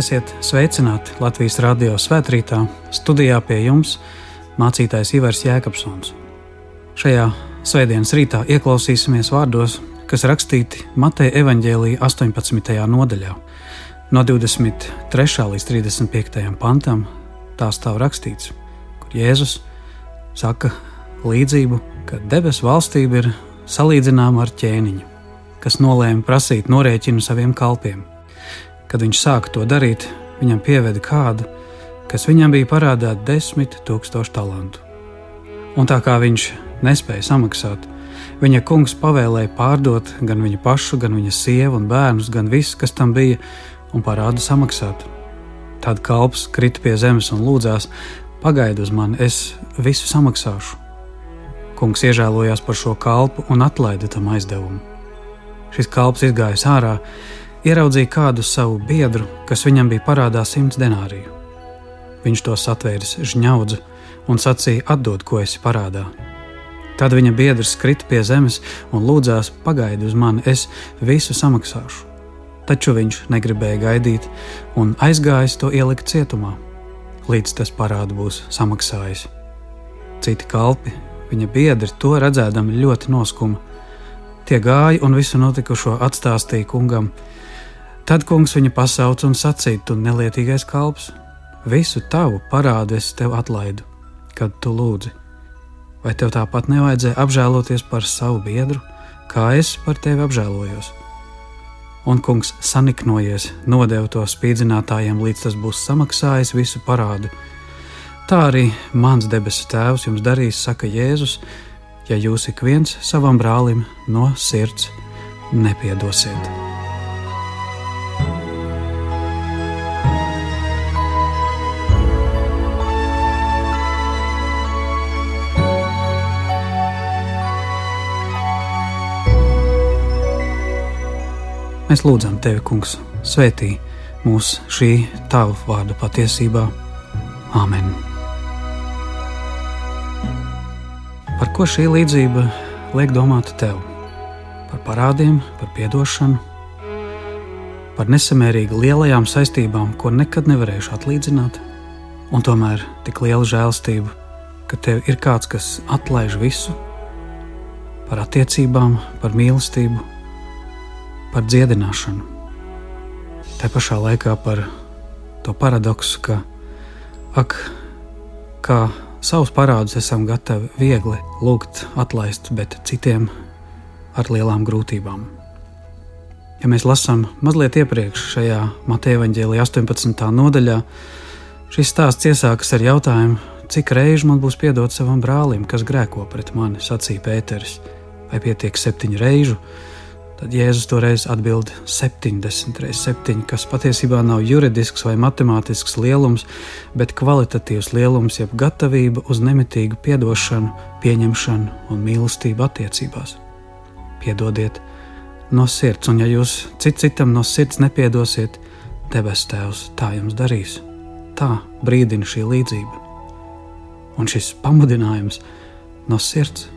Esiet sveicināti Latvijas radio svētkrītā, studijā pie jums mācītājs Ivars Jēkabsons. Šajā svētdienas rītā ieklausīsimies vārdos, kas rakstīti Mateja evaņģēlīja 18. nodaļā, no 23. līdz 35. pantam. Tā stāv rakstīts, kur Jēzus saka līdzību, ka debesu valstība ir salīdzināma ar ķēniņu, kas nolēma prasīt norēķinu saviem kalpiem. Kad viņš sāka to darīt, viņam pieveda kādu, kas viņam bija parādā desmit tūkstošu talantu. Un tā kā viņš nespēja samaksāt, viņa kungs pavēlēja pārdot gan viņu pašu, gan viņa sievu un bērnus, gan visu, kas tam bija, un parādu samaksāt. Tad kalps krita pie zemes un lūdzās: Pagaidi uz mani, es visu samaksāšu. Kungs iežēlojās par šo kalpu un atlaida tam aizdevumu. Šis kalps izgājis ārā, ieraudzīja kādu savu biedru, kas viņam bija parādā simts denāriju. Viņš to satvēris žņaudzu un sacīja: Atdod, ko esi parādā. Tad viņa biedrs krita pie zemes un lūdzās: Pagaidi uz mani, es visu samaksāšu. Taču viņš negribēja gaidīt un aizgājis to ielikt cietumā, līdz tas parādu būs samaksājis. Citi kalpi, viņa biedri to redzēdami ļoti noskuma. Tie gāja un visu notikušo atstāstīja kungam, Tad kungs viņu pasauca un sacīja: Tu nelietīgais kalps, visu tavu parādu es tev atlaidu, kad tu lūdzi. Vai tev tāpat nevajadzēja apžēloties par savu biedru, kā es par tevi apžēlojos? Un kungs saniknojies, nodeva to spīdzinātājiem, līdz tas būs samaksājis visu parādu. Tā arī mans debesu tēvs jums darīs, saka Jēzus, ja jūs ik viens savam brālim no sirds nepiedosiet. Mēs lūdzam Tevi, Kungs, svētī mūs šī Tava vārda patiesībā. Āmen! Par ko šī līdzība liek domāt Tev? Par parādiem, par atdošanu, par nesamērīgi lielajām saistībām, ko nekad nevarēšu atlīdzināt, un tomēr tik liela žēlstība, ka Tev ir kāds, kas atlaiž visu, par attiecībām, par mīlestību par dziedināšanu. Tā pašā laikā par to paradoksu, ka ak, kā savus parādus esam gatavi viegli lūgt atlaist, bet citiem ar lielām grūtībām. Ja mēs lasām mazliet iepriekš šajā Mateja Vāģēlī 18. nodaļā, šis stāsts iesākas ar jautājumu, cik reizi man būs piedot savam brālim, kas grēko pret mani, sacīja Pēters, vai pietiek septiņu reižu, Tad Jēzus toreiz atbild 70 reizes 7, kas patiesībā nav juridisks vai matemātisks lielums, bet kvalitatīvs lielums, jeb gatavība uz nemitīgu piedošanu, pieņemšanu un mīlestību attiecībās. Piedodiet no sirds, un ja jūs cit citam no sirds nepiedosiet, debes Tēvs tā jums darīs. Tā brīdina šī līdzība. Un šis pamudinājums no sirds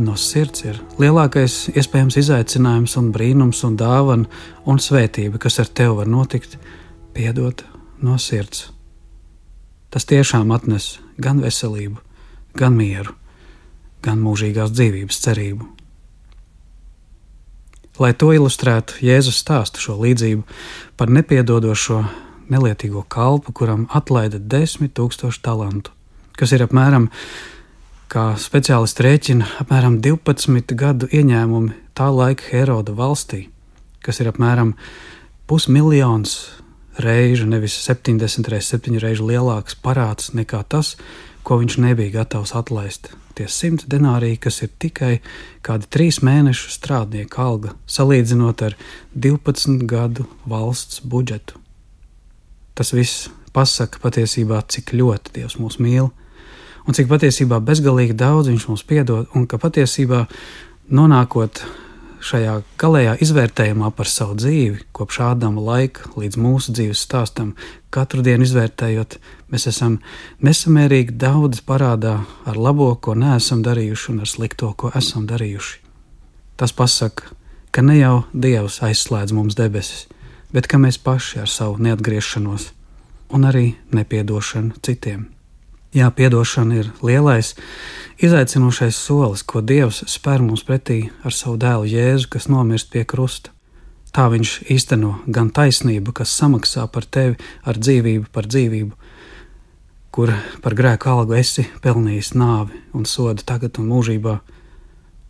no sirds ir lielākais iespējams izaicinājums, un brīnums, un dāvana un svētība, kas ar tevi var notikt, piedot no sirds. Tas tiešām atnes gan veselību, gan mieru, gan mūžīgās dzīvības cerību. Lai to ilustrētu, Jēzus stāsta šo līdzību par nepiedodošo nelietīgo kalpu, kuram atlaida desmit tūkstošu talantu, kas ir apmēram kā speciālisti rēķina, apmēram 12 gadu ieņēmumi tā laika Heroda valstī, kas ir apmēram pusmiljons reižu, nevis 70 reizes 7 reižu lielāks parāds nekā tas, ko viņš nebija gatavs atlaist. Tie simti denāriji, kas ir tikai kādi trīs mēnešu strādnieka alga, salīdzinot ar 12 gadu valsts budžetu. Tas viss pasaka patiesībā, cik ļoti Dievs mūs mīl, un cik patiesībā bezgalīgi daudz Viņš mums piedod, un ka patiesībā nonākot šajā galējā izvērtējumā par savu dzīvi, kopš Ādama laika līdz mūsu dzīves stāstam, katru dienu izvērtējot, mēs esam nesamērīgi daudz parādā ar labo, ko neesam darījuši, un ar slikto, ko esam darījuši. Tas pasaka, ka ne jau Dievs aizslēdz mums debesis, bet ka mēs paši ar savu neatgriešanos un arī nepiedošanu citiem. Jā, piedošana ir lielais, izaicinošais solis, ko Dievs spēr mums pretī ar savu dēlu Jēzu, kas nomirst pie krusta. Tā viņš īsteno gan taisnību, kas samaksā par tevi ar dzīvību par dzīvību, kur par grēku algu esi pelnījis nāvi un sodu tagad un mūžībā.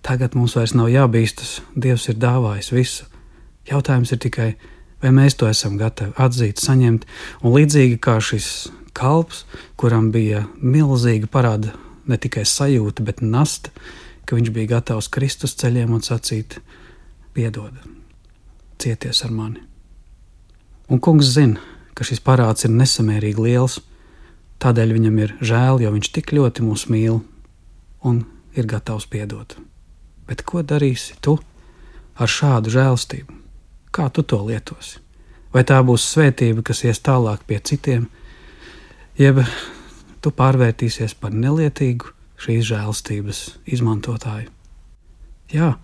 Tagad mums vairs nav jābīstas, Dievs ir dāvājis visu. Jautājums ir tikai, vai mēs to esam gatavi atzīt, saņemt, un līdzīgi kā šis kalps, kuram bija milzīga parāda ne tikai sajūta, bet nasta, ka viņš bija gatavs Kristus ceļiem un sacīt: Piedod, cieties ar mani. Un kungs zina, ka šis parāds ir nesamērīgi liels, tādēļ viņam ir žēl, jo viņš tik ļoti mūs mīl un ir gatavs piedot. Bet ko darīsi tu ar šādu žēlstību? Kā tu to lietosi? Vai tā būs svētība, kas ies tālāk pie citiem? Jeb tu pārvērtīsies par nelietīgu šīs žēlstības izmantotāju. Jā,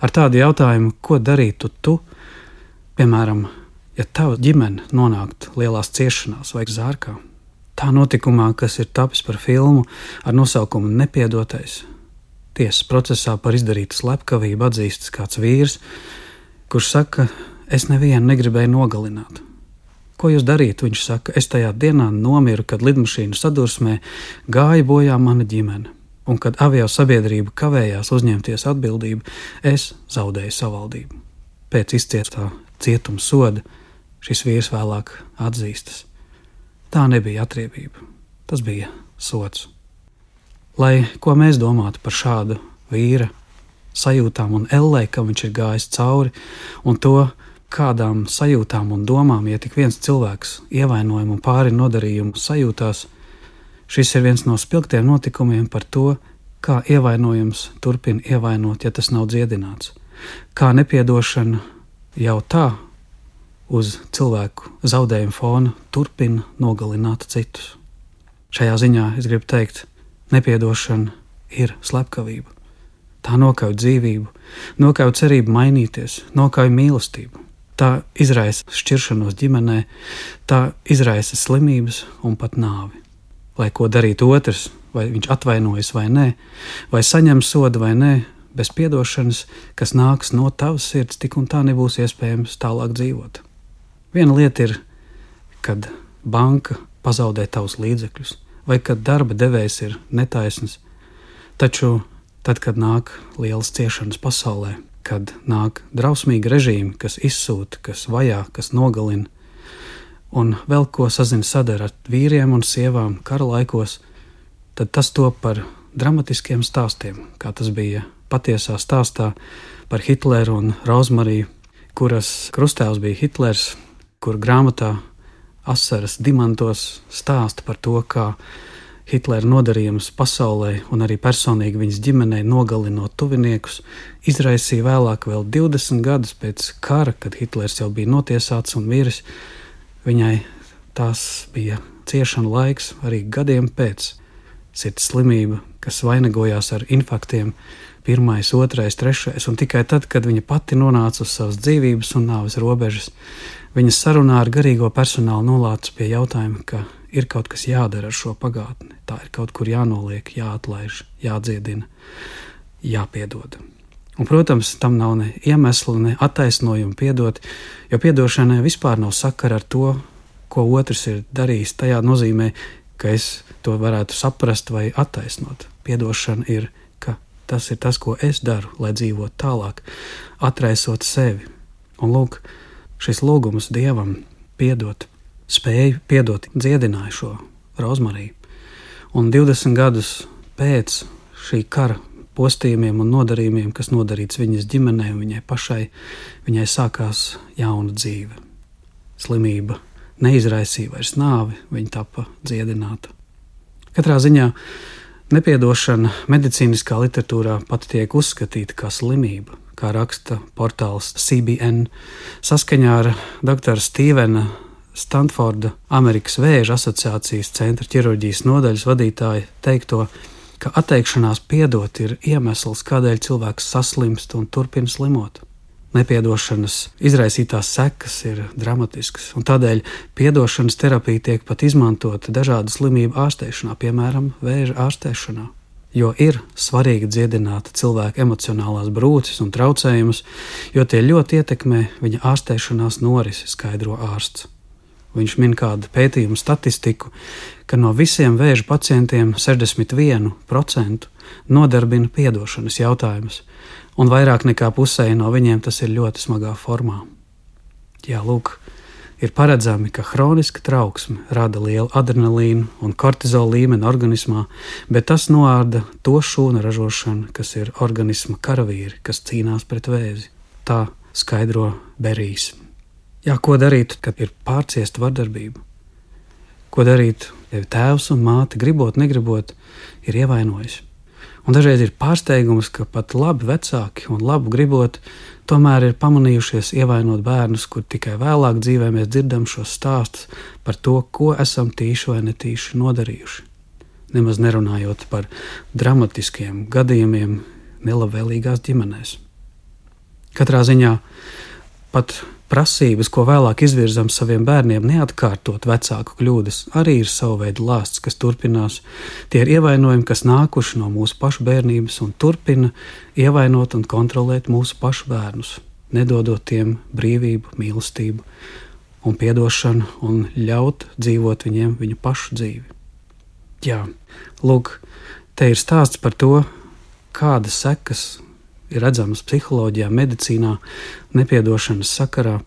ar tādu jautājumu, ko darītu tu, piemēram, ja tava ģimene nonāktu lielās ciešanās vai zārkā. Tā notikumā, kas ir tapis par filmu ar nosaukumu Nepiedotais, tiesas procesā par izdarītu slepkavību atzīstas kāds vīrs, kurš saka, es nevienu negribēju nogalināt. Ko jūs darītu? Viņš saka, es tajā dienā nomiru, kad lidmašīnu sadursmē gāja bojā mana ģimene. Un kad avio sabiedrība kavējās uzņemties atbildību, es zaudēju savaldību. Pēc izcietā cietuma soda šis vīrs vēlāk atzīstas. Tā nebija atriebība, tas bija sots. Lai ko mēs domātu par šādu vīra sajūtām un ellē, ka viņš ir gājis cauri, un to, kādām sajūtām un domām, ja tik viens cilvēks ievainojumu un pāri nodarījumu sajūtās, šis ir viens no spilgtiem notikumiem par to, kā ievainojums turpina ievainot, ja tas nav dziedināts. Kā nepiedošana jau tā uz cilvēku zaudējumu fona turpina nogalināt citus. Šajā ziņā es gribu teikt, nepiedošana ir slepkavība. Tā nokauj dzīvību, nokauj cerību mainīties, nokauj mīlestību tā izraisa šķiršanos ģimenē, tā izraisa slimības un pat nāvi. Lai ko darītu otrs, vai viņš atvainojas vai nē, vai saņem sodu vai nē, bez atdošanas, kas nāks no tavas sirds, tik un tā nebūs iespējams tālāk dzīvot. Viena lieta ir, kad banka pazaudē tavus līdzekļus, vai kad darba devējs ir netaisns, taču tad, kad nāk lielas ciešanas pasaulē, kad nāk drausmīgi režīmi, kas izsūta, kas vajā, kas nogalina, un vēl ko sazina sadara ar vīriem un sievām kara laikos, tad tas top par dramatiskiem stāstiem, kā tas bija patiesā stāstā par Hitleru un Rozmariju, kuras krustēvs bija Hitlers, kur grāmatā Asaras dimantos stāsta par to, kā Hitlera nodarījumus pasaulē un arī personīgi viņas ģimenei nogalinot tuviniekus, izraisīja vēlāk, vēl 20 gadus pēc kara, kad Hitlers jau bija notiesāts un miris. Viņai tās bija ciešana laiks arī gadiem pēc sirds slimība, kas vainagojās ar infarktiem, pirmais, otrais, trešais, un tikai tad, kad viņa pati nonāca uz savas dzīvības un nāves robežas, viņas sarunā ar garīgo personālu nolāca pie jautājuma, ka ir kaut kas jādara ar šo pagātni. Tā ir kaut kur jānoliek, jāatlaiž, jādziedina, jāpiedod. Un, protams, tam nav ne iemesla, ne attaisnojuma piedot, jo piedošanai vispār nav sakara ar to, ko otrs ir darījis. Tajā nozīmē, ka es to varētu saprast vai attaisnot. Piedošana ir, tas ir tas, ko es daru, lai dzīvotu tālāk, atraisot sevi. Un lūk, šis lūgums Dievam piedot spēju piedot, dziedināja šo rozmariju. Un 20 gadus pēc šī kara postījumiem un nodarījumiem, kas nodarīts viņas ģimenei viņai pašai, viņai sākās jauna dzīve. Slimība neizraisīja vairs nāvi, viņa tapa dziedināta. Katrā ziņā nepiedošana medicīniskā literatūrā pat tiek uzskatīta kā slimība, kā raksta portāls CBN. Saskaņā ar doktora Stevena Stanforda Amerikas Vēža asociācijas centra ķirurģijas nodaļas vadītāja teikto, ka atteikšanās piedot ir iemesls, kādēļ cilvēks saslimst un turpina slimot. Nepiedošanas izraisītās sekas ir dramatiskas, un tādēļ piedošanas terapija tiek pat izmantota dažādu slimību ārstēšanā, piemēram, vēža ārstēšanā. Jo ir svarīgi dziedināt cilvēka emocionālās brūces un traucējumus, jo tie ļoti ietekmē viņa ārstēšanās norisi, skaidro ārsts. Viņš min kādu pētījumu statistiku, ka no visiem vēža pacientiem 61% nodarbina piedošanas jautājumus, un vairāk nekā pusē no viņiem tas ir ļoti smagā formā. Jā, lūk, ir paredzami, ka hroniska trauksme rada lielu adrenalīnu un kortizola līmeni organismā, bet tas noārda to šūnu ražošanu, kas ir organisma karavīri, kas cīnās pret vēzi. Tā skaidro Berijs. Jā, ko darīt, kad ir pārciesta vardarbība? Ko darīt, ja tēvs un māte, gribot, negribot, ir ievainojusi? Un dažreiz ir pārsteigums, ka pat labi vecāki un labu gribot, tomēr ir pamanījušies ievainot bērnus, kur tikai vēlāk dzīvē mēs dzirdam šos stāstus par to, ko esam tīši vai netīši nodarījuši. Nemaz nerunājot par dramatiskiem gadījumiem nelabvēlīgās ģimenēs. Katrā ziņā pat prasības, ko vēlāk izvirzam saviem bērniem, neatkārtot vecāku kļūdas, arī ir sava veida lāsts, kas turpinās. Tie ir ievainojumi, kas nākuši no mūsu pašu bērnības un turpina ievainot un kontrolēt mūsu pašu bērnus, nedodot tiem brīvību, mīlestību un atdošanu, un ļaut dzīvot viņiem viņu pašu dzīvi. Jā, lūk, te ir stāsts par to, kādas sekas redzamas psiholoģijā, medicīnā, nepiedošanas sakarā,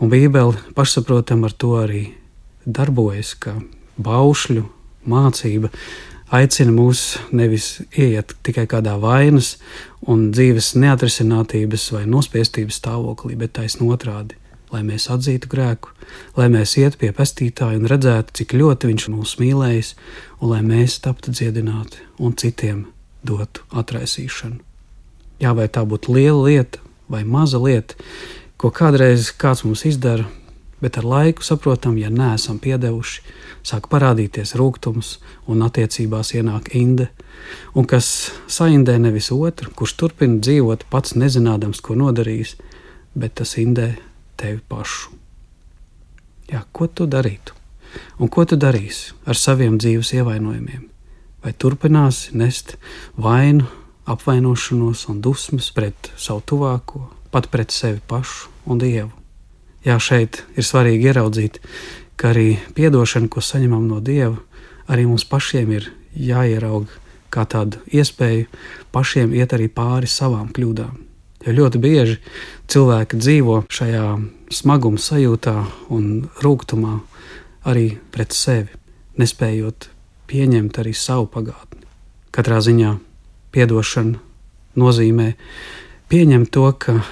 un Bībele pašsaprotam ar to arī darbojas, ka baušļu mācība aicina mūs nevis ieiet tikai kādā vainas un dzīves neatrisinātības vai nospiestības stāvoklī, bet taisn otrādi. Lai mēs atzītu grēku, lai mēs ietu pie pestītāja un redzētu, cik ļoti viņš mūs mīlējis, un lai mēs taptu dziedināti un citiem dotu atraisīšanu. Jā, vai tā būtu liela lieta vai maza lieta, ko kādreiz kāds mums izdara, bet ar laiku saprotam, ja neesam piedevuši, sāk parādīties rūkums un attiecībās ienāk inde, un kas saindē nevis otru, kurš turpina dzīvot pats nezinādams, ko nodarījis, bet tas indē tevi pašu. Jā, ko tu darītu? Un ko tu darīsi ar saviem dzīves ievainojumiem? Vai turpināsi nest vainu apvainošanos un dusmas pret savu tuvāko, pat pret sevi pašu un Dievu. Jā, šeit ir svarīgi ieraudzīt, ka arī atdošana, ko saņemam no Dieva, arī mums pašiem ir jāieraug kā tādu iespēju pašiem iet arī pāri savām kļūdām. Jo ļoti bieži cilvēki dzīvo šajā smaguma sajūtā un rūkumā arī pret sevi, nespējot pieņemt arī savu pagātni. Katrā ziņā Piedošana nozīmē pieņemt to, ka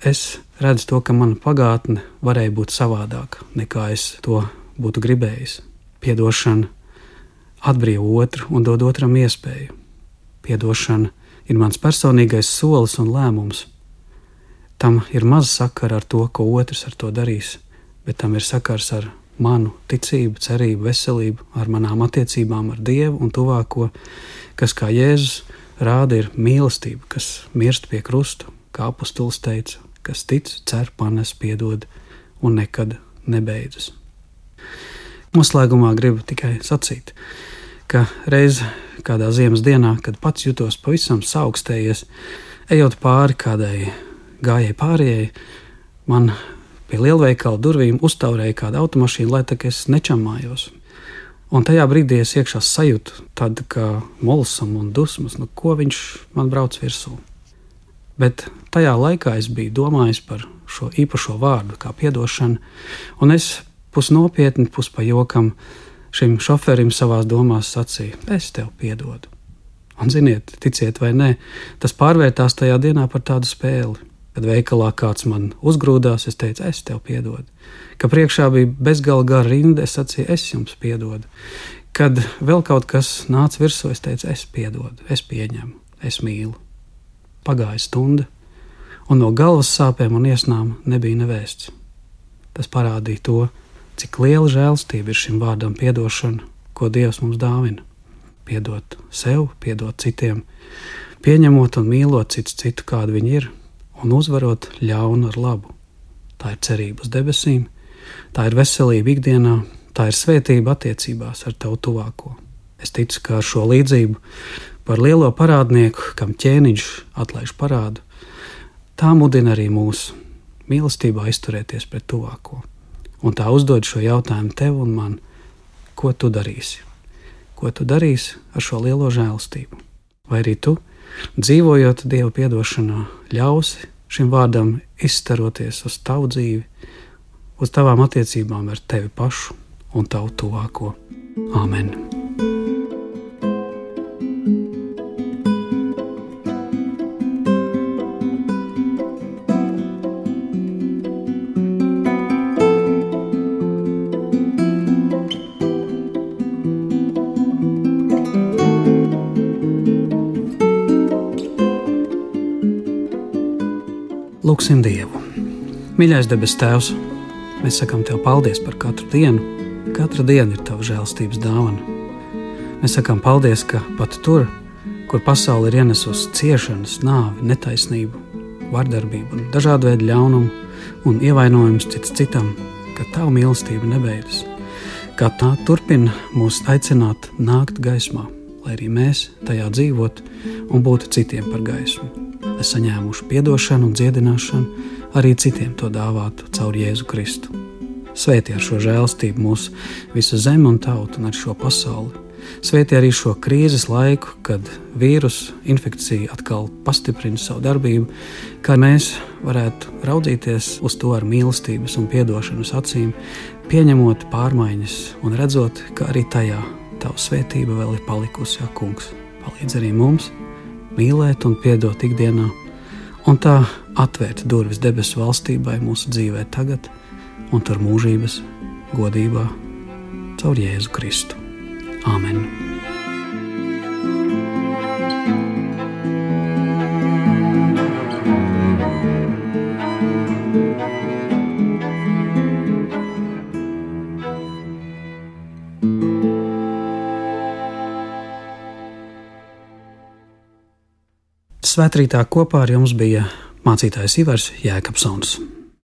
es redzu to, ka mana pagātne varēja būt savādāka nekā es to būtu gribējis. Piedošana atbrīvo otru un dod otram iespēju. Piedošana ir mans personīgais solis un lēmums. Tam ir maz sakara ar to, ko otrs ar to darīs, bet tam ir sakars ar manu ticību, cerību, veselību, ar manām attiecībām ar Dievu un tuvāko, kas kā Jēzus rāda ir mīlestība, kas mirst pie krusta, kā apustulis teica, kas tic, cer, panes, piedod un nekad nebeidzas. Noslēgumā gribu tikai sacīt, ka reiz kādā ziemas dienā, kad pats jutos pavisam saaugstējies, ejot pāri kādai gājēji pārējai, man pie lielveikala durvīm uztaurēja kāda automašīna, lai tā es nečamājos. Un tajā brīdī es iekšā sajūtu tādu kā molsumu un dusmas, nu, ko viņš man brauc virsū. Bet tajā laikā es biju domājis par šo īpašo vārdu, kā atdošana, un es pusnopietni, puspajokam šim šoferim savā domās sacīju: Es tev piedodu. Un, ziniet, ticiet vai nē, tas pārvērtās tajā dienā par tādu spēli. Kad veikalā kāds man uzgrūdās, es teicu, es tev piedodu. Kad priekšā bija bezgala gara rinda, es sacīju, es jums piedodu. Kad vēl kaut kas nāca virsū, es teicu, es piedodu, es pieņemu, es mīlu. Pagāja stunda, un no galvas sāpēm un iesnām nebija nevēsts. Tas parādīja to, cik liela žēlstība ir šim vārdam piedošana, ko Dievs mums dāvina. Piedot sev, piedot citiem, pieņemot un mīlot citu, citu kādu viņi ir un uzvarot ļaunu ar labu. Tā ir cerība uz debesīm, tā ir veselība ikdienā, tā ir svētība attiecībās ar tavu tuvāko. Es ticu, ka ar šo līdzību par lielo parādnieku, kam ķēniņš atlaiž parādu, tā mudina arī mūsu mīlestībā izturēties pret tuvāko. Un tā uzdod šo jautājumu tev un man, ko tu darīsi? Ko tu darīsi ar šo lielo žēlastību? Vai arī tu, dzīvojot Dieva piedošanā, ļausi šim vārdam izstaroties uz tavu dzīvi, uz tavām attiecībām ar tevi pašu un tavu tuvāko. Āmen! Lūksim Dievu. Mīļais debes Tēvs, mēs sakām Tev paldies par katru dienu. Katra diena ir Tava žēlstības dāvana. Mēs sakām paldies, ka pat tur, kur pasaule ir ienesusi ciešanas, nāvi, netaisnību, vardarbību un dažādu veidu ļaunumu un ievainojumus cits citam, ka Tava mīlestība nebeidzas. Kā tā turpina mūs aicināt nākt gaismā, lai arī mēs tajā dzīvotu un būtu citiem par gaismu saņēmuši atdošanu un dziedināšanu, arī citiem to dāvātu caur Jēzu Kristu. Svētī ar šo žēlstību mūsu visu zemi un tautu un ar šo pasauli. Svētī arī šo krīzes laiku, kad vīrusu infekcija atkal pastiprina savu darbību, kā mēs varētu raudzīties uz to ar mīlestības un atdošanas acīm, pieņemot pārmaiņas un redzot, ka arī tajā tava svētība vēl ir palikusi, ja kungs. Palīdz arī mums! Mīlēt un piedot ikdienā, un tā atvērt durvis debesu valstībai mūsu dzīvē tagad un tur mūžības godībā caur Jēzu Kristu. Āmen! Svētrītā kopā ar jums bija mācītājs Ivars Jēkabsons.